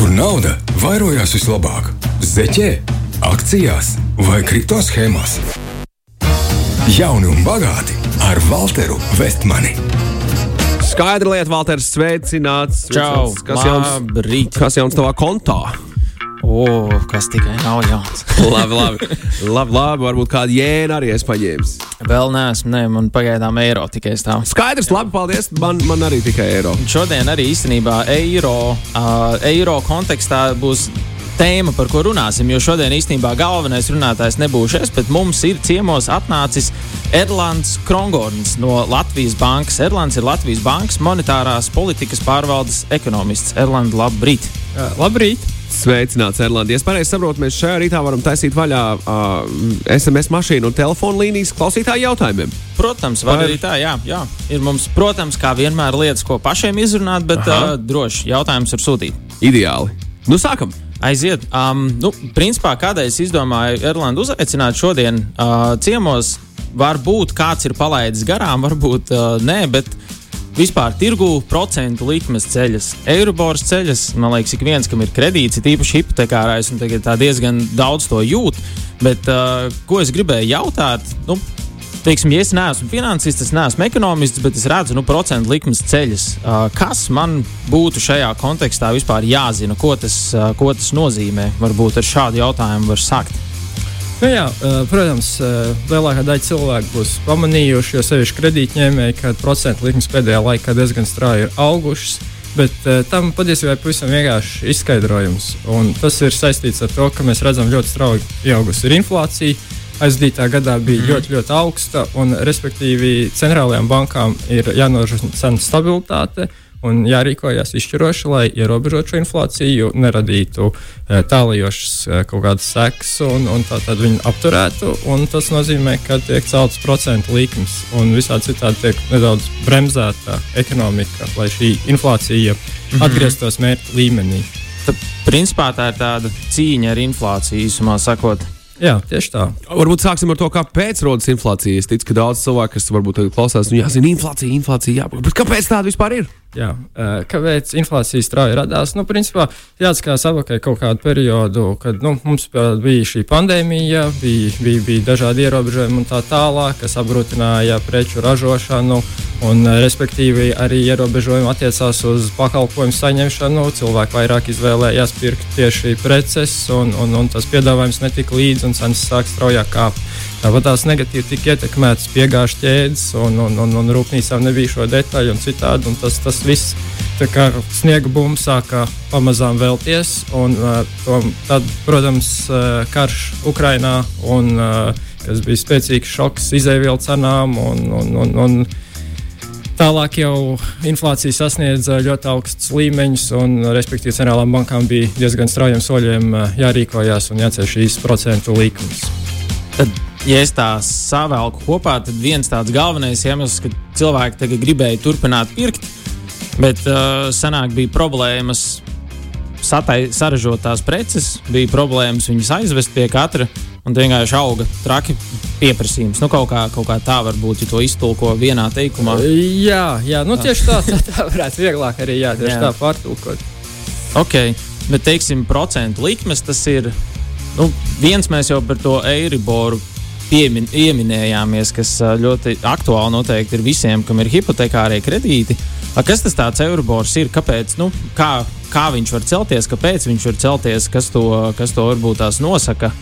kur nauda vairojās vislabāk - zeķē, akcijās vai kripto schēmās. Jauni un bagāti ar Walteru Vestmani. Skaidra lieta, Valters, sveicināts. Čau, Sveicināts. Kas jauns, kas jauns tavā kontā? O, kas tikai nav jauns. labi, labi, labi, labi. Varbūt kādu jēnu arī es paņēmu. Vēl neesmu, ne, man pagaidām eiro tikai stāv. Skaidrs, labi, paldies. Man, man arī tikai eiro. Šodien arī īstenībā eiro, uh, eiro kontekstā būs tēma, par ko runāsim. Jo šodien īstenībā galvenais runātājs nebūšu es, bet mums ir ciemos atnācis Erlands Krongorns no Latvijas Bankas. Erlands ir Latvijas Bankas monetārās politikas pārvaldes ekonomists. Erlands, labrīt! Labrīt! Sveicināts, Erlandi. Ja es pareizi saprotu, mēs šajā rītā varam taisīt vaļā uh, SMS mašīnu un telefonu līnijas klausītāju jautājumiem. Protams, var Vai- arī tā, jā, jā. Ir mums, protams, kā vienmēr lietas, ko pašiem izrunāt, bet Aha. uh, droši jautājums ir sūtīt. Ideāli. Nu, sākam! Aiziet. Um, nu, principā, kādēļ es izdomāju Erlandu uzaicināt šodien uh, ciemos, varbūt kāds ir palaidis garām, varbūt uh, nē, bet vispār tirgu procentu likmes ceļas, Eirobors ceļas. Man liekas, ik viens, kam ir kredīts, ir īpaši hipotekārais, un tagad diezgan daudz to jūt. Bet uh, ko es gribēju jautāt? Nu, Teiksim, ja es neesmu finansists, es neesmu ekonomists, bet es redzu, nu, procentu likmes ceļus. Uh, kas man būtu šajā kontekstā vispār jāzina, ko tas, uh, ko tas nozīmē? Varbūt ar šādu jautājumu var sākt. Nu jā, protams, lielākā daļa cilvēku būs pamanījuši, jo sevišķi kredītņēmēji, ka procentu likmes pēdējā laikā diezgan strauji ir augušas. Bet tam patiesībā ir pavisam vienkārši izskaidrojums. Un tas ir saistīts ar to, ka mēs redzam ļoti strauji pieaugusi ir inflācija. Aizdītā gadā bija mm. ļoti, ļoti augsta, un respektīvi centrālajām bankām ir jānodrošina cenu stabilitāte un jārīkojas izšķiroši, lai ierobežotu šo inflāciju, neradītu eh, tālajošas eh, kaut kādas sekas un, un tā tad viņu apturētu. Un tas nozīmē, ka tiek celtas procentu likmes un visādi citādi tiek nedaudz bremzēta ekonomika, lai šī inflācija atgrieztos mērķa līmenī. Tad, principā, tā ir tāda cīņa ar inflāciju, īsumā sakot. Jā, tieši tā. Varbūt sāksim ar to, kāpēc rodas inflācija. Es ticu, ka daudz cilvēku, kas varbūt tagad klausās, nu, jāzina, inflācija, inflācija, jā, bet kāpēc tāda vispār ir? Jā, kāpēc inflācija strauji radās? Nu, principā, jāatskatās atpakaļ kaut kādu periodu, kad nu, mums bija šī pandēmija, bija, bija, bija dažādi ierobežojumi un tā tālāk, kas apgrūtināja preču ražošanu. Un, respektīvi, arī ierobežojumi attiecās uz pakalpojumu saņemšanu. Cilvēki vairāk izvēlējās pirkt tieši preces, un, un, un tas piedāvājums netika līdzi, un cenas sāk straujāk kāpt. Tāpat tās negatīvi tika ietekmētas piegāžu ķēdes, un, un, un, un rūpnīcām nebija šo detaļu un citādi. Un tas, tas viss tā kā sniega bumba sāka pamazām vēlties. Un, uh, tad, protams, uh, karš Ukrainā, un, uh, kas bija spēcīgs šoks izēvielu cenām. Un, un, un, un, Tālāk jau inflācija sasniedza ļoti augstus līmeņus, un, respektīvi, centrālām bankām bija diezgan straujiem soļiem uh, jārīkojas un jāceļ šīs procentu likmes. Tad, ja es tā savēlku kopā, tad viens tāds galvenais iemesls, ka cilvēki tagad gribēja turpināt pirkt, bet uh, senāk bija problēmas satai, saražot tās preces, bija problēmas viņas aizvest pie katra, un vienkārši auga traki pieprasījums. Nu, kaut, kā, kaut kā tā varbūt, ja to iztulko vienā teikumā. Jā, jā nu, tieši tā, tā, tā varētu vieglāk arī jā, tieši jā. tā pārtulkot. Ok, bet teiksim, procentu likmes tas ir. Nu, viens mēs jau par to Eiriboru piemin, ieminējāmies, kas ļoti aktuāli noteikti ir visiem, kam ir hipotekārie kredīti. A, kas tas tāds Eiribors ir? Kāpēc? Nu, kā, kā viņš var celties, kāpēc viņš var celties, kas to, kas to varbūt tās nosaka?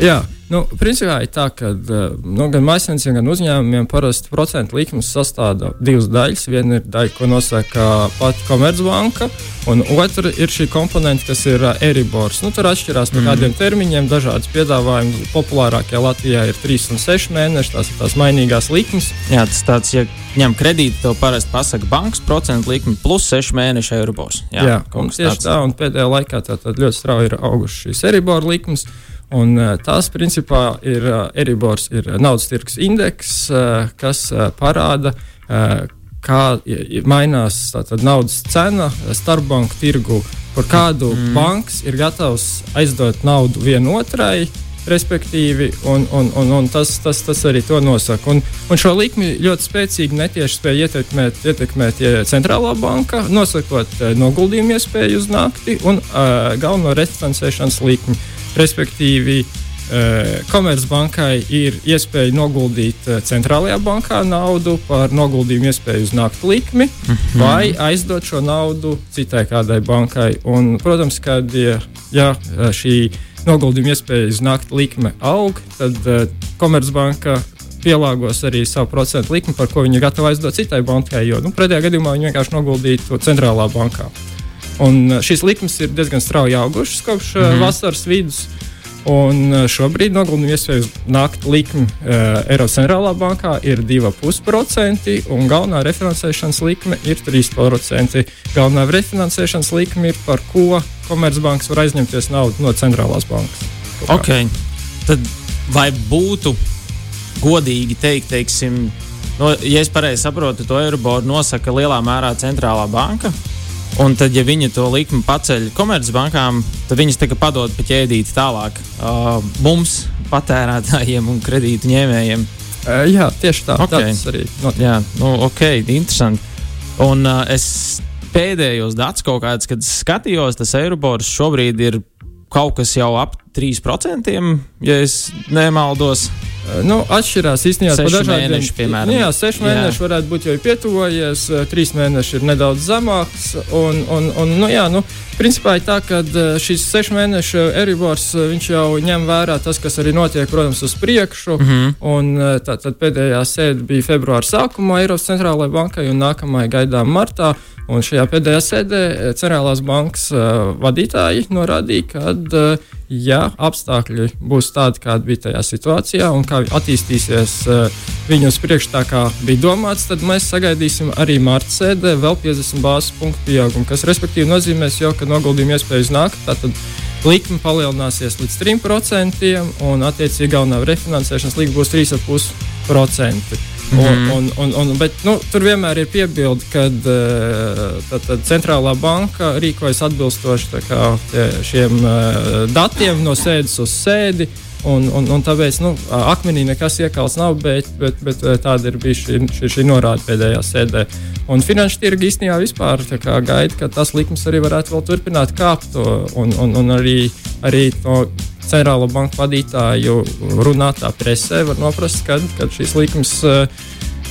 Jā, nu, principā ir tā, ka eh, nu, gan māksliniecībiem, gan uzņēmumiem parasti procentu likmes sastāv divas daļas. Viena ir daļa, ko nosaka pati Komercbanka, un otra ir šī komponente, kas ir uh, Eribors. Nu, tur atšķirās no kādiem termiņiem, dažādas piedāvājumi. Populārākajā Latvijā ir 3 un 6 mēneši, tās ir tās mainīgās likmes. Jā, tas tāds, ja ņem kredītu, tev parasti pasaka bankas procentu likme plus 6 mēnešu Eiribors. Jā, jā tieši tāds. tā, un pēdējā laikā tā, tā ļoti strauji ir augušas šīs Eribor likmes. Un, uh, tās principā ir uh, Eribors, ir uh, naudas tirgus indeks, uh, kas uh, parāda, uh, kā mainās tātad, naudas cena uh, starpbanku tirgu, kur kādu mm. banks ir gatavs aizdot naudu vienotrai. respektīvi, un, un, un, un tas, tas, tas arī to nosaka. Un, un šo likmi ļoti spēcīgi netieši spēja ietekmēt, ietekmēt centrālā banka, nosakot uh, noguldījumu iespēju uz nakti un uh, galveno refinansēšanas likmi. Respektīvi, uh, Komercbankai ir iespēja noguldīt uh, centrālajā bankā naudu par noguldījumu iespēju uz nakti likmi, mm -hmm. vai aizdot šo naudu citai kādai bankai. Un, protams, kad ja, ja šī noguldījuma iespējas nakti likme aug, tad Komercbanka pielāgos arī savu procentu likmi, par ko viņi ir gatavi aizdot citai bankai. Jo nu, pretējā gadījumā viņi vienkārši noguldīja to centrālā bankā. Un uh, šīs likmes ir diezgan strauji augušas kopš mm -hmm. vasaras vidus. Un šobrīd noguldījuma iespējas nākt likme uh, Eiropas centrālā bankā ir 2,5%, un galvenā refinansēšanas likme ir 3%. Galvenā refinansēšanas likme ir par ko Komercbanks var aizņemties naudu no centrālās bankas. Okay. Tad vai būtu godīgi teikt, teiksim, no, ja es pareizi saprotu, to Eiriboru nosaka lielā mērā centrālā banka? Un tad, ja viņi to likmi paceļ komercbankām, tad viņas tagad padod pa ķēdīti tālāk uh, mums, patērētājiem un kredītu ņēmējiem. Uh, jā, tieši tā. Okay. Tas arī notiek. Jā, nu, ok, interesanti. Un uh, es pēdējos datus kaut kādus, kad skatījos, tas Eirobors šobrīd ir kaut kas jau ap 3%, ja es nemaldos. Nu, atšķirās īstenībā no dažādiem mēnešiem. Piemēram, jā, seši mēneši jā. varētu būt jau pietuvojies, trīs mēneši ir nedaudz zemāks. Un, un, un, nu, jā, nu, principā ir tā, ka šis sešu mēnešu eribors jau ņem vērā tas, kas arī notiek, protams, uz priekšu. Mm -hmm. un, tā, tad pēdējā sēde bija februāra sākumā Eiropas centrālajai bankai un nākamajai gaidām martā. Un šajā pēdējā sēdē Centrālās bankas uh, vadītāji norādīja, ka, uh, ja apstākļi būs tādi, kādi bija tajā situācijā, un kā attīstīsies uh, viņu uz priekšu tā, kā bija domāts, tad mēs sagaidīsim arī marta sēdē vēl 50 bāzes punktu pieaugumu, kas respektīvi nozīmēs jau, ka noguldījuma iespējas nāk. Tātad likme palielināsies līdz 3%, un attiecīgi galvenā refinansēšanas likme būs 3,5%. Mm -hmm. un, un, un, bet nu, tur vienmēr ir piebilde, ka uh, centrālā banka rīkojas atbilstoši kā, šiem uh, datiem no sēdes uz sēdi. Un, un, un tāpēc nu, akmenī nekas iekalts nav, bet, bet, bet tāda ir bijusi šī, šī, šī norāde pēdējā sēdē. Un finanšu tirgi īstenībā vispār gaida, ka tas likums arī varētu vēl turpināt kāpt. Un, un, un arī, arī no centrālo banku vadītāju runātā presē var noprast, kad, kad šīs likmes uh,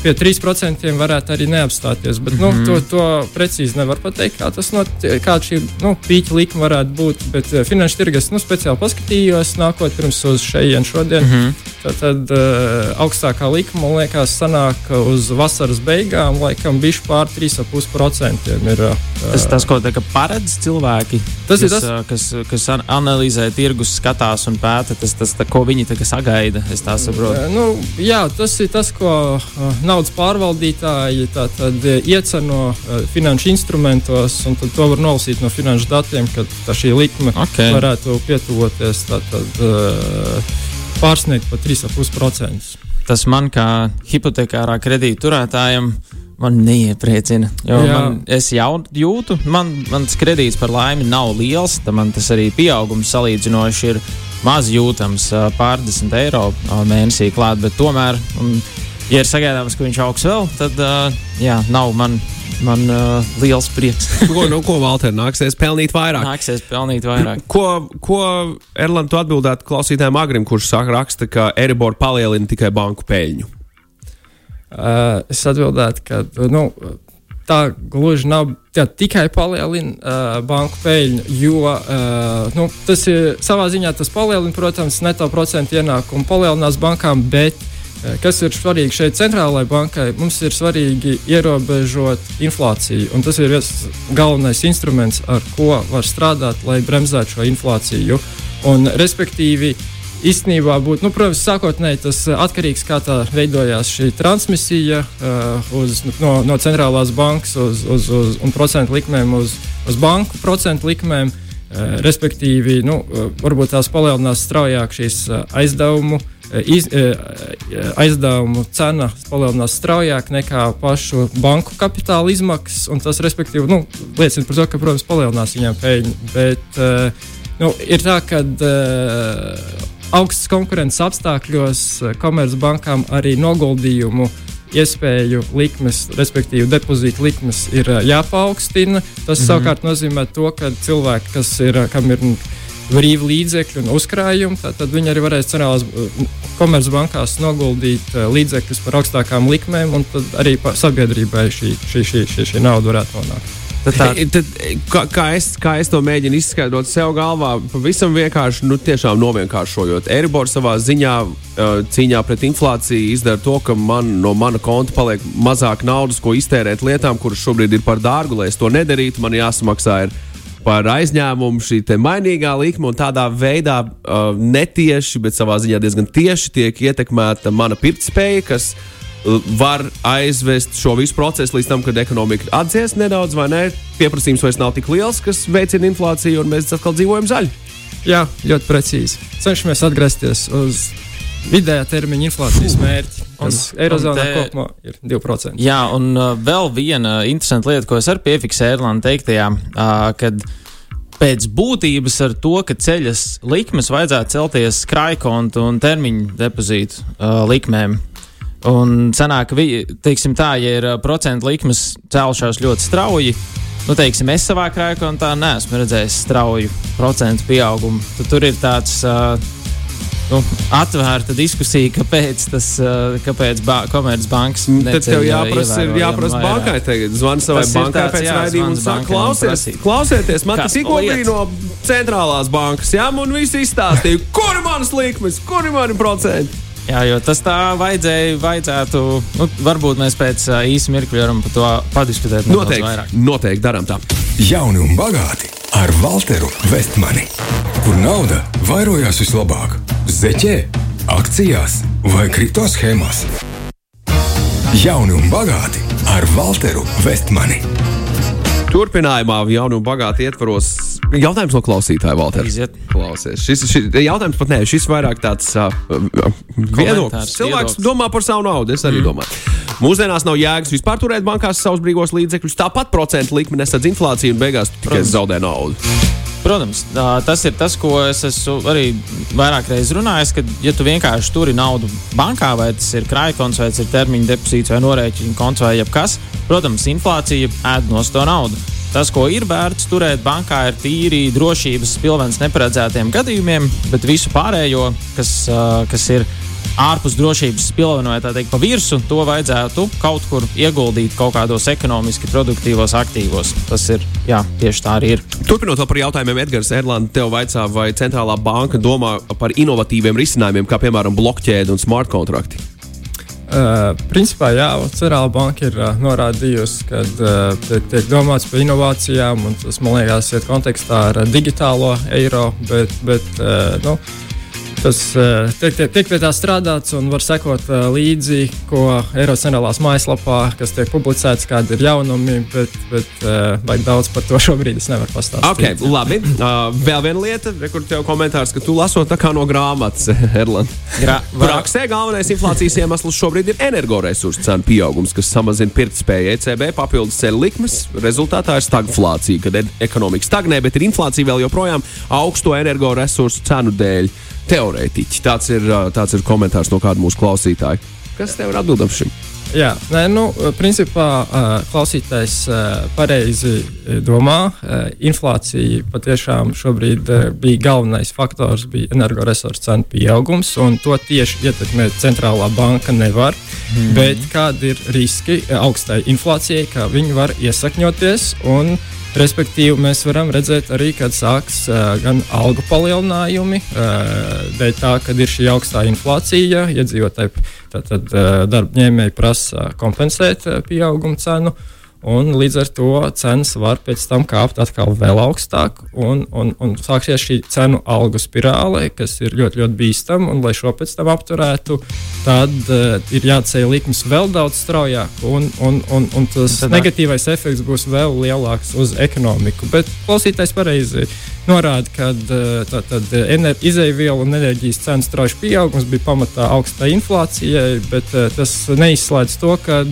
pie 3% varētu arī neapstāties. Bet mm -hmm. nu, to, to precīzi nevar pateikt, kā tas notiek, kāda šī nu, pīķa likme varētu būt. Bet uh, finanšu tirgus nu, speciāli paskatījos, nākot pirms uz šejienes šodien. Mm -hmm. Tad, tad uh, augstākā likme, man liekas, sanāk uz vasaras beigām, laikam, bija pār 3,5%. Ir, uh, tas tas, ko paredz cilvēki, tas kas, ir tas, uh, kas, kas analizē tirgus, skatās un pēta, tas, tas tā, ko viņi sagaida. Es tā saprotu. Nu, jā, tas ir tas, ko naudas pārvaldītāji tātad, ieceno uh, finanšu instrumentos, un to var nolasīt no finanšu datiem, ka šī likme okay. varētu pietuvoties. Tātad, uh, pārsniegt pat 3,5%. Tas man kā hipotekārā kredīta turētājam man neiepriecina. Man, es jau jūtu, man, mans kredīts par laimi nav liels, tad man tas arī pieaugums salīdzinoši ir maz jūtams, pārdesmit eiro mēnesī klāt, bet tomēr, un, ja ir sagaidāms, ka viņš augs vēl, tad jā, nav man man uh, liels prieks. ko, nu, ko Valter, nāksies pelnīt vairāk? Nāksies pelnīt vairāk. Ko, ko Erlands atbildētu klausītājiem Agrim, kurš saka, raksta, ka Eribor palielina tikai banku peļņu? Uh, es atbildētu, ka nu, tā gluži nav tā, tikai palielina uh, banku peļņu, jo uh, nu, tas ir savā ziņā tas palielina, protams, neto procentu ienākumu palielinās bankām, bet kas ir svarīgi šeit centrālajai bankai? Mums ir svarīgi ierobežot inflāciju. Tas ir viens galvenais instruments, ar ko var strādāt, lai bremzētu šo inflāciju. Un, respektīvi, īstenībā būtu, nu, protams, sākotnēji tas atkarīgs no tā, kā veidojās šī transmisija uh, uz, no, no centrālās bankas uz, uz, uz, un procentu likmēm uz, uz banku procentu likmēm. Uh, respektīvi, nu, uh, varbūt tās palielinās straujāk šīs uh, aizdevumu iz, e, aizdevumu cena palielinās straujāk nekā pašu banku kapitāla izmaksas. Tas, respektīvi, nu, liecina par to, ka, protams, palielinās viņiem peļņu. Bet nu, ir tā, ka augstas konkurences apstākļos komercbankām arī noguldījumu iespēju likmes, respektīvi depozīta likmes, ir jāpaukstina. Tas mm -hmm. savukārt nozīmē to, ka cilvēki, kas ir, kam ir brīvi līdzekļi un uzkrājumi, tad viņi arī varēs centrālās komercbankās noguldīt līdzekļus par augstākām likmēm, un tad arī sabiedrībai šī, šī, šī, šī, šī nauda varētu nonākt. Tad tā, tad, kā, kā, es, kā es to mēģinu izskaidrot sev galvā, pavisam vienkārši, nu, tiešām novienkāršojot. Eiribor savā ziņā cīņā pret inflāciju izdara to, ka man no mana konta paliek mazāk naudas, ko iztērēt lietām, kuras šobrīd ir par dārgu, lai es to nedarītu. Man jāsamaksā ir par aizņēmumu šī mainīgā likme, un tādā veidā uh, netieši, bet savā ziņā diezgan tieši tiek ietekmēta mana pirktspēja, kas ir var aizvest šo visu procesu līdz tam, kad ekonomika atdzies nedaudz, vai ne? Pieprasījums vairs nav tik liels, kas veicina inflāciju, un mēs atkal dzīvojam zaļi. Jā, ļoti precīzi. Cenšamies atgriezties uz vidējā termiņa inflācijas mērķi. Un, Eirozonā te, kopumā ir 2%. Jā, un uh, vēl viena interesanta lieta, ko es arī piefiksēju Erlanda teiktajā, uh, kad pēc būtības ar to, ka ceļas likmes vajadzētu celties krājkontu un termiņu depozītu uh, likmēm. Un sanāk, teiksim tā, ja ir procentu likmes celšās ļoti strauji, nu, teiksim, es savā krājkontā neesmu redzējis strauju procentu pieaugumu. Tad tur ir tāds uh, nu, atvērta diskusija, kāpēc tas, uh, kāpēc ba Komercbanks. Tad tev jāprasa, ir jāprasa bankai tagad. Zvani savai tas bankai tāds, pēc jā, raidījuma un saka, klausies, klausieties, man tas tikko bija no centrālās bankas, jā, un visi izstāstīja, kur ir manas likmes, kur ir mani procenti. Jā, jo tas tā vajadzēja, vajadzētu. Nu, varbūt mēs pēc uh, īsa mirkļa varam par to padiskutēt. Noteikti, noteikti darām tā. Jauni un bagāti ar Walteru Vestmani, kur nauda vairojās vislabāk - zeķē, akcijās vai kripto schēmās. Jauni un bagāti ar Walteru Vestmani. Turpinājumā jaunu un bagātu ietvaros jautājums no klausītāja Valtera. Klausies. Šis, šis jautājums pat nē, šis vairāk tāds uh, viedoklis. Cilvēks viedoklis. domā par savu naudu. Es arī mm. domāju. Mūsdienās nav jēgas vispār turēt bankās savus brīvos līdzekļus. Tāpat procentu likme nesadz inflāciju un beigās tikai zaudē naudu. Protams, tas ir tas, ko es esmu arī vairāk reizes runājis. Kad, ja tu vienkārši turi naudu bankā, vai tas ir krājkonts, vai tas ir termiņa depozīts, vai norēķina konts, vai jebkas, protams, inflācija ēd no to naudu. Tas, ko ir vērts turēt bankā, ir tīri drošības pilvens neparedzētiem gadījumiem, bet visu pārējo, kas, kas ir ārpus drošības spilvena vai tā teikt pa virsmu, to vajadzētu kaut kur ieguldīt kaut kādos ekonomiski produktīvos aktīvos. Tas ir, jā, tieši tā arī ir. Turpinot par jautājumiem, Edgars Erlands, tev vaicā, vai centrālā banka domā par inovatīviem risinājumiem, kā piemēram blokķēde un smart kontrakti? Uh, principā, jā, Centrālā banka ir uh, norādījusi, ka uh, tiek, tiek domāts par inovācijām, un tas, man liekas, iet kontekstā ar uh, digitālo eiro, bet, bet uh, nu, Tas eh, tiek, tiek, tiek pie tā strādāts un var sekot eh, līdzi, ko Eiropas Centrālās mājaslapā, kas tiek publicēts, kādi ir jaunumi, bet, bet vai eh, daudz par to šobrīd es nevaru pastāstīt. Okay, labi, uh, vēl viena lieta, kur tev komentārs, ka tu lasot tā kā no grāmatas, Erland. Praksē galvenais inflācijas iemesls šobrīd ir energoresursu cenu pieaugums, kas samazina pirktspēju ECB, papildus ceļu likmes. Rezultātā ir stagflācija, kad ekonomika stagnē, bet ir inflācija vēl joprojām augsto energoresursu cenu dēļ teorētiķi. Tāds ir, tāds ir komentārs no kāda mūsu klausītāja. Kas tev ir atbildams šim? Jā, nē, nu, principā klausītājs pareizi domā. Inflācija patiešām šobrīd bija galvenais faktors, bija energoresursu cenu pieaugums, un to tieši ietekmēt centrālā banka nevar. Mm. Bet kādi ir riski augstai inflācijai, ka viņi var iesakņoties un Respektīvi, mēs varam redzēt arī, kad sāks uh, gan algu palielinājumi, uh, dēļ tā, ka ir šī augstā inflācija, iedzīvotāji, tad uh, darba ņēmēji prasa kompensēt uh, pieaugumu cenu. Uh, Un līdz ar to cenas var pēc tam kāpt atkal vēl augstāk, un, un, un sāksies šī cenu algu spirāle, kas ir ļoti, ļoti bīstama. Lai šo pēc tam apturētu, tad uh, ir jāceļ likmes vēl daudz straujāk, un, un, un, un tas Tad, negatīvais efekts būs vēl lielāks uz ekonomiku. Bet klausītājs pareizi norāda, ka uh, izēvielu un enerģijas cenu strauji pieaugums bija pamatā augstai inflācijai, bet uh, tas neizslēdz to, ka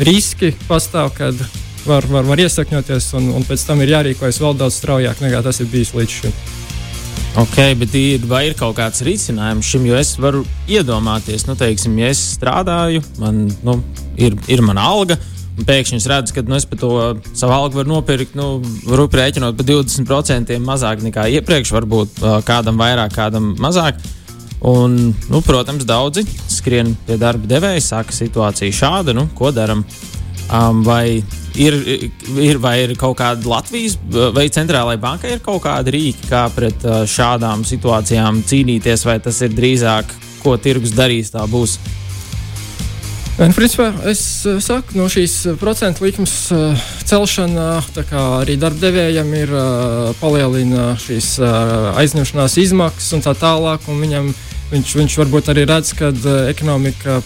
riski pastāv, kad var, var, var iesakņoties, un, un pēc tam ir jārīkojas vēl daudz straujāk nekā tas ir bijis līdz šim. Ok, bet ir, vai ir kaut kāds risinājums šim? Jo es varu iedomāties, nu, teiksim, ja es strādāju, man nu, ir, ir mana alga. Pēkšņi es redzu, ka nu, es par to savu algu varu nopirkt, nu, varu rēķinot par 20% mazāk nekā iepriekš, varbūt kādam vairāk, kādam mazāk. Un, nu, protams, daudzi skrien pie darba devēja, saka, situācija šāda, nu, ko darām. Um, vai ir, ir, vai ir kaut kāda Latvijas vai centrālajai bankai ir kaut kāda rīka, kā pret uh, šādām situācijām cīnīties, vai tas ir drīzāk, ko tirgus darīs, tā būs? Un, principā, es uh, saku, no šīs procentu likmes uh, celšana arī darbdevējam ir uh, palielina šīs uh, aizņemšanās izmaksas un tā tālāk. Un viņam, viņš, viņš varbūt arī redz, ka uh, ekonomika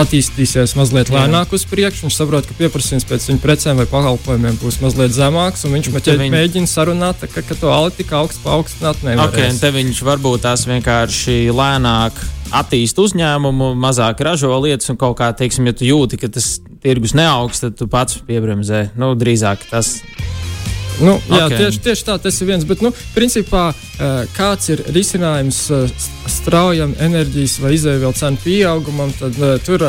attīstīsies mazliet lēnāk uz priekšu. Viņš saprot, ka pieprasījums pēc viņa precēm vai pakalpojumiem būs mazliet zemāks, un viņš mēģina, viņ... mēģina sarunāt, ka, ka to alti tik augstu paaugstināt nevar. Okay, te viņš varbūt tās vienkārši lēnāk attīst uzņēmumu, mazāk ražo lietas, un kaut kā, teiksim, ja tu jūti, ka tas tirgus neaugs, tad tu pats piebremzē. Nu, drīzāk tas Nu, jā, okay. tieši, tieši tā tas ir viens. Bet, nu, principā, kāds ir risinājums straujam enerģijas vai izēvielu cenu pieaugumam, tad tur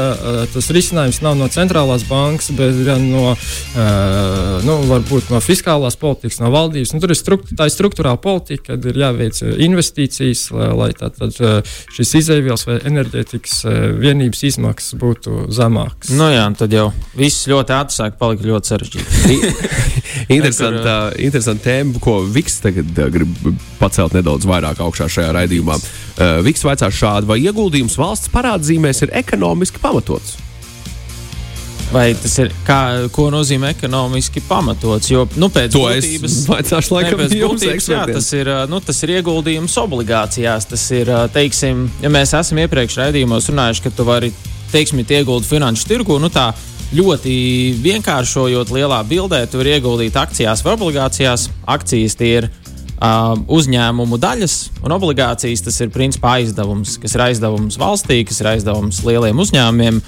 tas risinājums nav no centrālās bankas, bet gan no, nu, no fiskālās politikas, no valdības. Nu, tur ir, strukt, ir struktūrāla politika, kad ir jāveic investīcijas, lai, lai tātad šis izēvielas vai enerģētikas vienības izmaksas būtu zemākas. Nu jā, tad jau viss ļoti ātri sāk palikt ļoti sarežģīti. Interesanti uh, interesanta tēma, ko Viks tagad uh, grib pacelt nedaudz vairāk augšā šajā raidījumā. Uh, Viks vaicā šādu, vai ieguldījums valsts parādzīmēs ir ekonomiski pamatots? Vai tas ir kā, ko nozīmē ekonomiski pamatots? Jo nu, pēc to būtības, es laikam, pēc būtības jā, tas, ir, uh, nu, tas ir ieguldījums obligācijās. Tas ir, uh, teiksim, ja mēs esam iepriekš raidījumos runājuši, ka tu vari teiksim, ieguldīt finanšu tirgu. Nu, tā, ļoti vienkāršojot lielā bildē, tu vari ieguldīt akcijās vai obligācijās. Akcijas tie ir uh, uzņēmumu daļas, un obligācijas tas ir principā aizdevums, kas ir aizdevums valstī, kas ir aizdevums lieliem uzņēmumiem.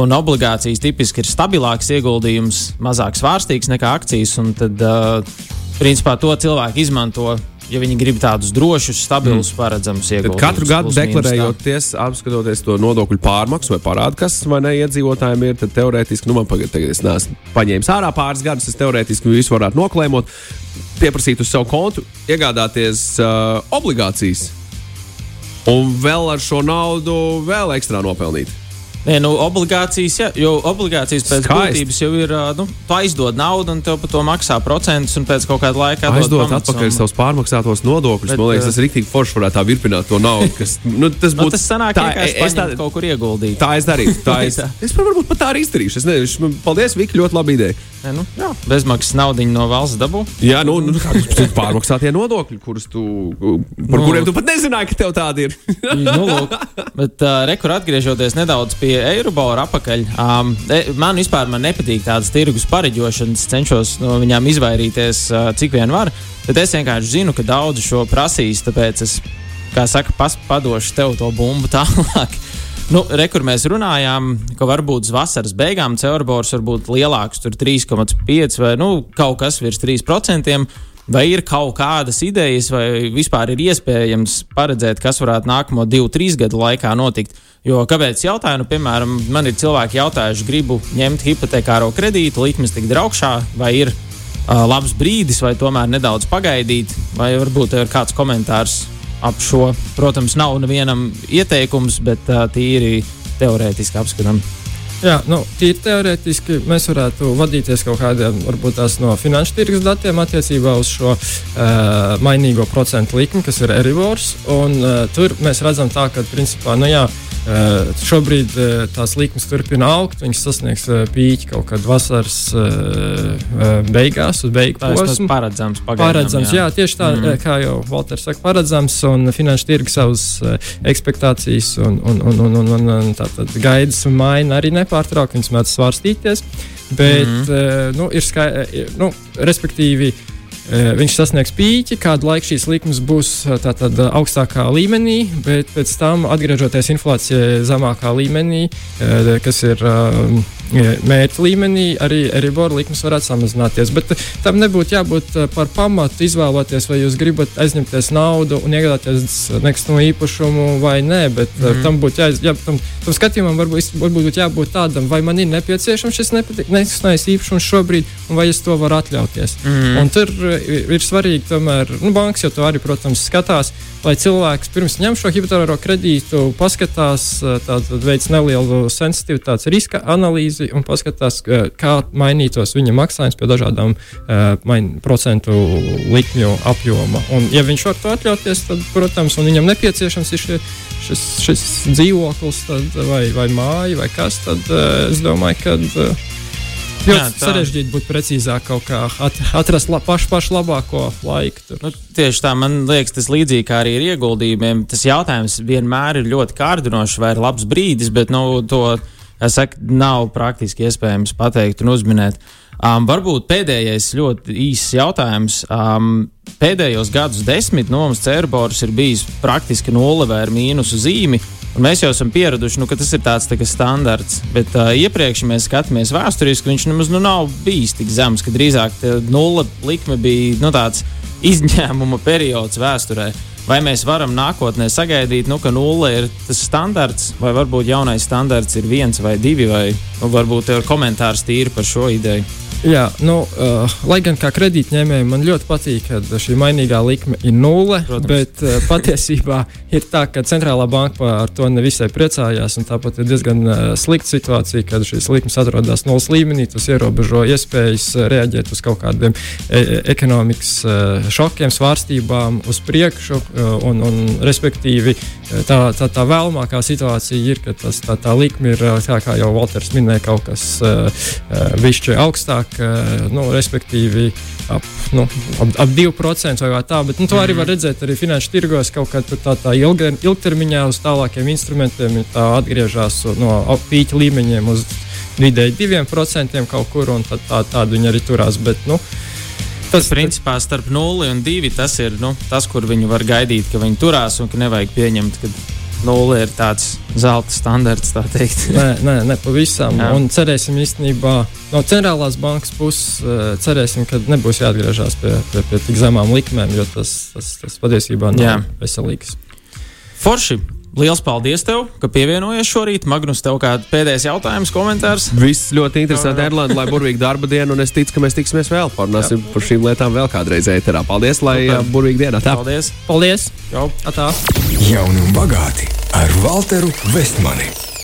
Un obligācijas tipiski ir stabilāks ieguldījums, mazāk svārstīgs nekā akcijas. Tad, uh, principā, to cilvēki izmanto ja viņi grib tādus drošus, stabilus, mm. paredzamus ieguldījumus. Katru gadu deklarējoties, apskatoties to nodokļu pārmaksu vai parādu, kas vai ne iedzīvotājiem ir, tad teorētiski, nu, man pagaid, tagad es neesmu paņēmis ārā pāris gadus, es teorētiski visu varētu noklēmot, pieprasīt uz savu kontu, iegādāties uh, obligācijas un vēl ar šo naudu vēl ekstra nopelnīt. Nē, nu, obligācijas, ja, jo obligācijas pēc Skaist. būtības jau ir. Nu, tu aizdod naudu, un tev par to maksā procentus, un pēc kaut kāda laika aizdod atpakaļ un... savus pārmaksātos nodokļus. Bet, Man liekas, tas ir rīktīgi forši varētu tā virpināt to naudu. Kas, nu, tas būtu nu, tas sanāk, tā, es tā, kaut kur ieguldīt. Tā es darīšu. Tā es, es varbūt pat tā arī izdarīšu. Es nezinu, paldies, Viki, ļoti labi ideja. Ja, nu, jā, bezmaksas naudu no valsts dabū. Jā, nu, nu pārmaksātie nodokļi, kurus tu, par nu, kuriem tu pat nezināji, ka tev tādi ir. nu, lūk, bet uh, rekur atgriežoties nedaudz pie Eirobora apakaļ, um, man vispār man nepatīk tādas tirgus pareģošanas, cenšos no viņām izvairīties, uh, cik vien var. Bet es vienkārši zinu, ka daudzi šo prasīs, tāpēc es, kā saka, pas, padošu tev to bumbu tālāk. Nu, Rekur mēs runājām, ka varbūt uz vasaras beigām Ceurborgs var būt lielāks, tur 3,5 vai nu, kaut kas virs 3%. Vai ir kaut kādas idejas, vai vispār ir iespējams paredzēt, kas varētu nākamo divu, trīs gadu laikā notikt? Jo kāpēc jautāju, nu, piemēram, man ir cilvēki jautājuši, gribu ņemt hipotekāro kredītu, likmes tik draugšā, vai ir uh, labs brīdis, vai tomēr nedaudz pagaidīt, vai varbūt ir kāds komentārs ap šo. Protams, nav nevienam ieteikums, bet uh, tīri teorētiski apskatām. Jā, nu, tīri teorētiski mēs varētu vadīties kaut kādiem, varbūt no finanšu tirgus datiem attiecībā uz šo uh, mainīgo procentu likmi, kas ir Erivors. Un, uh, tur mēs redzam tā, ka principā, nu jā, Uh, šobrīd uh, tās likmes turpina augt. Viņas sasniegs uh, pīķi kaut kad vasaras beigās, uz beigu posmu. Paredzams, pagaidām, paredzams jā. jā, tieši tā, mm. kā jau Walters saka, paredzams, un finanšu tirgi savas ekspektācijas un, un, un, un, un, un, un tātad gaidas un maina arī nepārtraukti. Viņas mēdz svārstīties. Bet, mm. nu, ir skaidrs, nu, respektīvi, Eh, viņš sasniegs pīķi, kādu laiku šīs likmes būs eh, tātad, eh, augstākā līmenī, bet pēc tam, atgriežoties inflācijai zemākā līmenī, kas ir mērķa līmenī arī Eribor likmes varētu samazināties. Bet tam nebūtu jābūt par pamatu izvēloties, vai jūs gribat aizņemties naudu un iegādāties nekustamo īpašumu vai nē. Bet mm. tam būtu jāiz, jā, tam, tam skatījumam varbūt, varbūt jābūt tādam, vai man ir nepieciešams šis nekustamais īpašums šobrīd, un vai es to varu atļauties. Mm. Un tur ir svarīgi, tomēr, nu, bankas jau to arī, protams, skatās lai cilvēks pirms ņem šo hipotekāro kredītu, paskatās, tātad veids nelielu sensitivitātes riska analīzi un paskatās, kā mainītos viņa maksājums pie dažādām uh, procentu likmju apjoma. Un, ja viņš var to atļauties, tad, protams, un viņam nepieciešams ir šie, šis, šis dzīvoklis tad, vai, vai māja vai kas, tad uh, es domāju, ka. Uh, Ļoti sarežģīti būt precīzāk, kaut kā at, atrast la, pašu, pašu labāko laiku. Tur. Nu, tieši tā, man liekas, tas līdzīgi kā arī ar ieguldījumiem. Tas jautājums vienmēr ir ļoti kārdinošs, vai ir labs brīdis, bet nu, to saku, nav praktiski iespējams pateikt un uzminēt. Um, varbūt pēdējais ļoti īsts jautājums. Um, pēdējos gadus desmit no mums Cērbors ir bijis praktiski nulle vai mīnusu zīmi. Un mēs jau esam pieraduši, nu, ka tas ir tāds tā standarts. Bet uh, iepriekš, ja mēs skatāmies vēsturiski, viņš nemaz nu, nav bijis tik zems, ka drīzāk nulle likme bija nu, tāds izņēmuma periods vēsturē. Vai mēs varam nākotnē sagaidīt, nu, ka nulle ir tas standarts, vai varbūt jaunais standarts ir viens vai divi, vai nu, varbūt ir komentārs tīri par šo ideju? Jā, nu, uh, lai gan kā kredītņēmējiem man ļoti patīk, ka šī mainīgā likme ir nulle, Protams. bet uh, patiesībā ir tā, ka centrālā banka par to nevisai priecājās. Tāpat ir diezgan uh, slikta situācija, kad šīs likmes atrodas nulles līmenī. Tas ierobežo iespējas reaģēt uz kaut kādiem e ekonomikas uh, šokiem, svārstībām uz priekšu. Uh, un, un, respektīvi, tā, tā, tā vēlamākā situācija ir, ka tas, tā, tā likme ir, tā, kā jau Walters minēja, kaut kas uh, uh, višķi augstāk nu, respektīvi ap, nu, ap, ap 2% vai tā. Bet nu, to arī var mhm. redzēt arī finanšu tirgos, kaut kā tā, tā ilga, ilgtermiņā uz tālākiem instrumentiem tā atgriežas no pīķa līmeņiem uz vidēji 2% kaut kur, un tad tā, tādu viņi arī turās. Bet, nu, Tas, principā, starp 0 un 2 tas ir nu, tas, kur viņi var gaidīt, ka viņi turās un ka nevajag pieņemt, ka nulle ir tāds zelta standarts, tā teikt. nē, nē, ne pavisam. Jā. Un cerēsim īstenībā no centrālās bankas puses, uh, cerēsim, ka nebūs jāatgriežas pie, pie, pie tik zemām likmēm, jo tas, tas, tas patiesībā nav Jā. veselīgs. Forši! Liels paldies tev, ka pievienojies šorīt. Magnus, tev kāds pēdējais jautājums, komentārs? Viss ļoti interesanti, Erlanda, lai burvīga darba diena, un es ticu, ka mēs tiksimies vēl. Parunāsim Jā. par šīm lietām vēl kādreiz ēterā. Paldies, lai Super. burvīga diena. Tā. Paldies! Paldies! Jau. Atā. Jauni un bagāti ar Walteru Vestmani.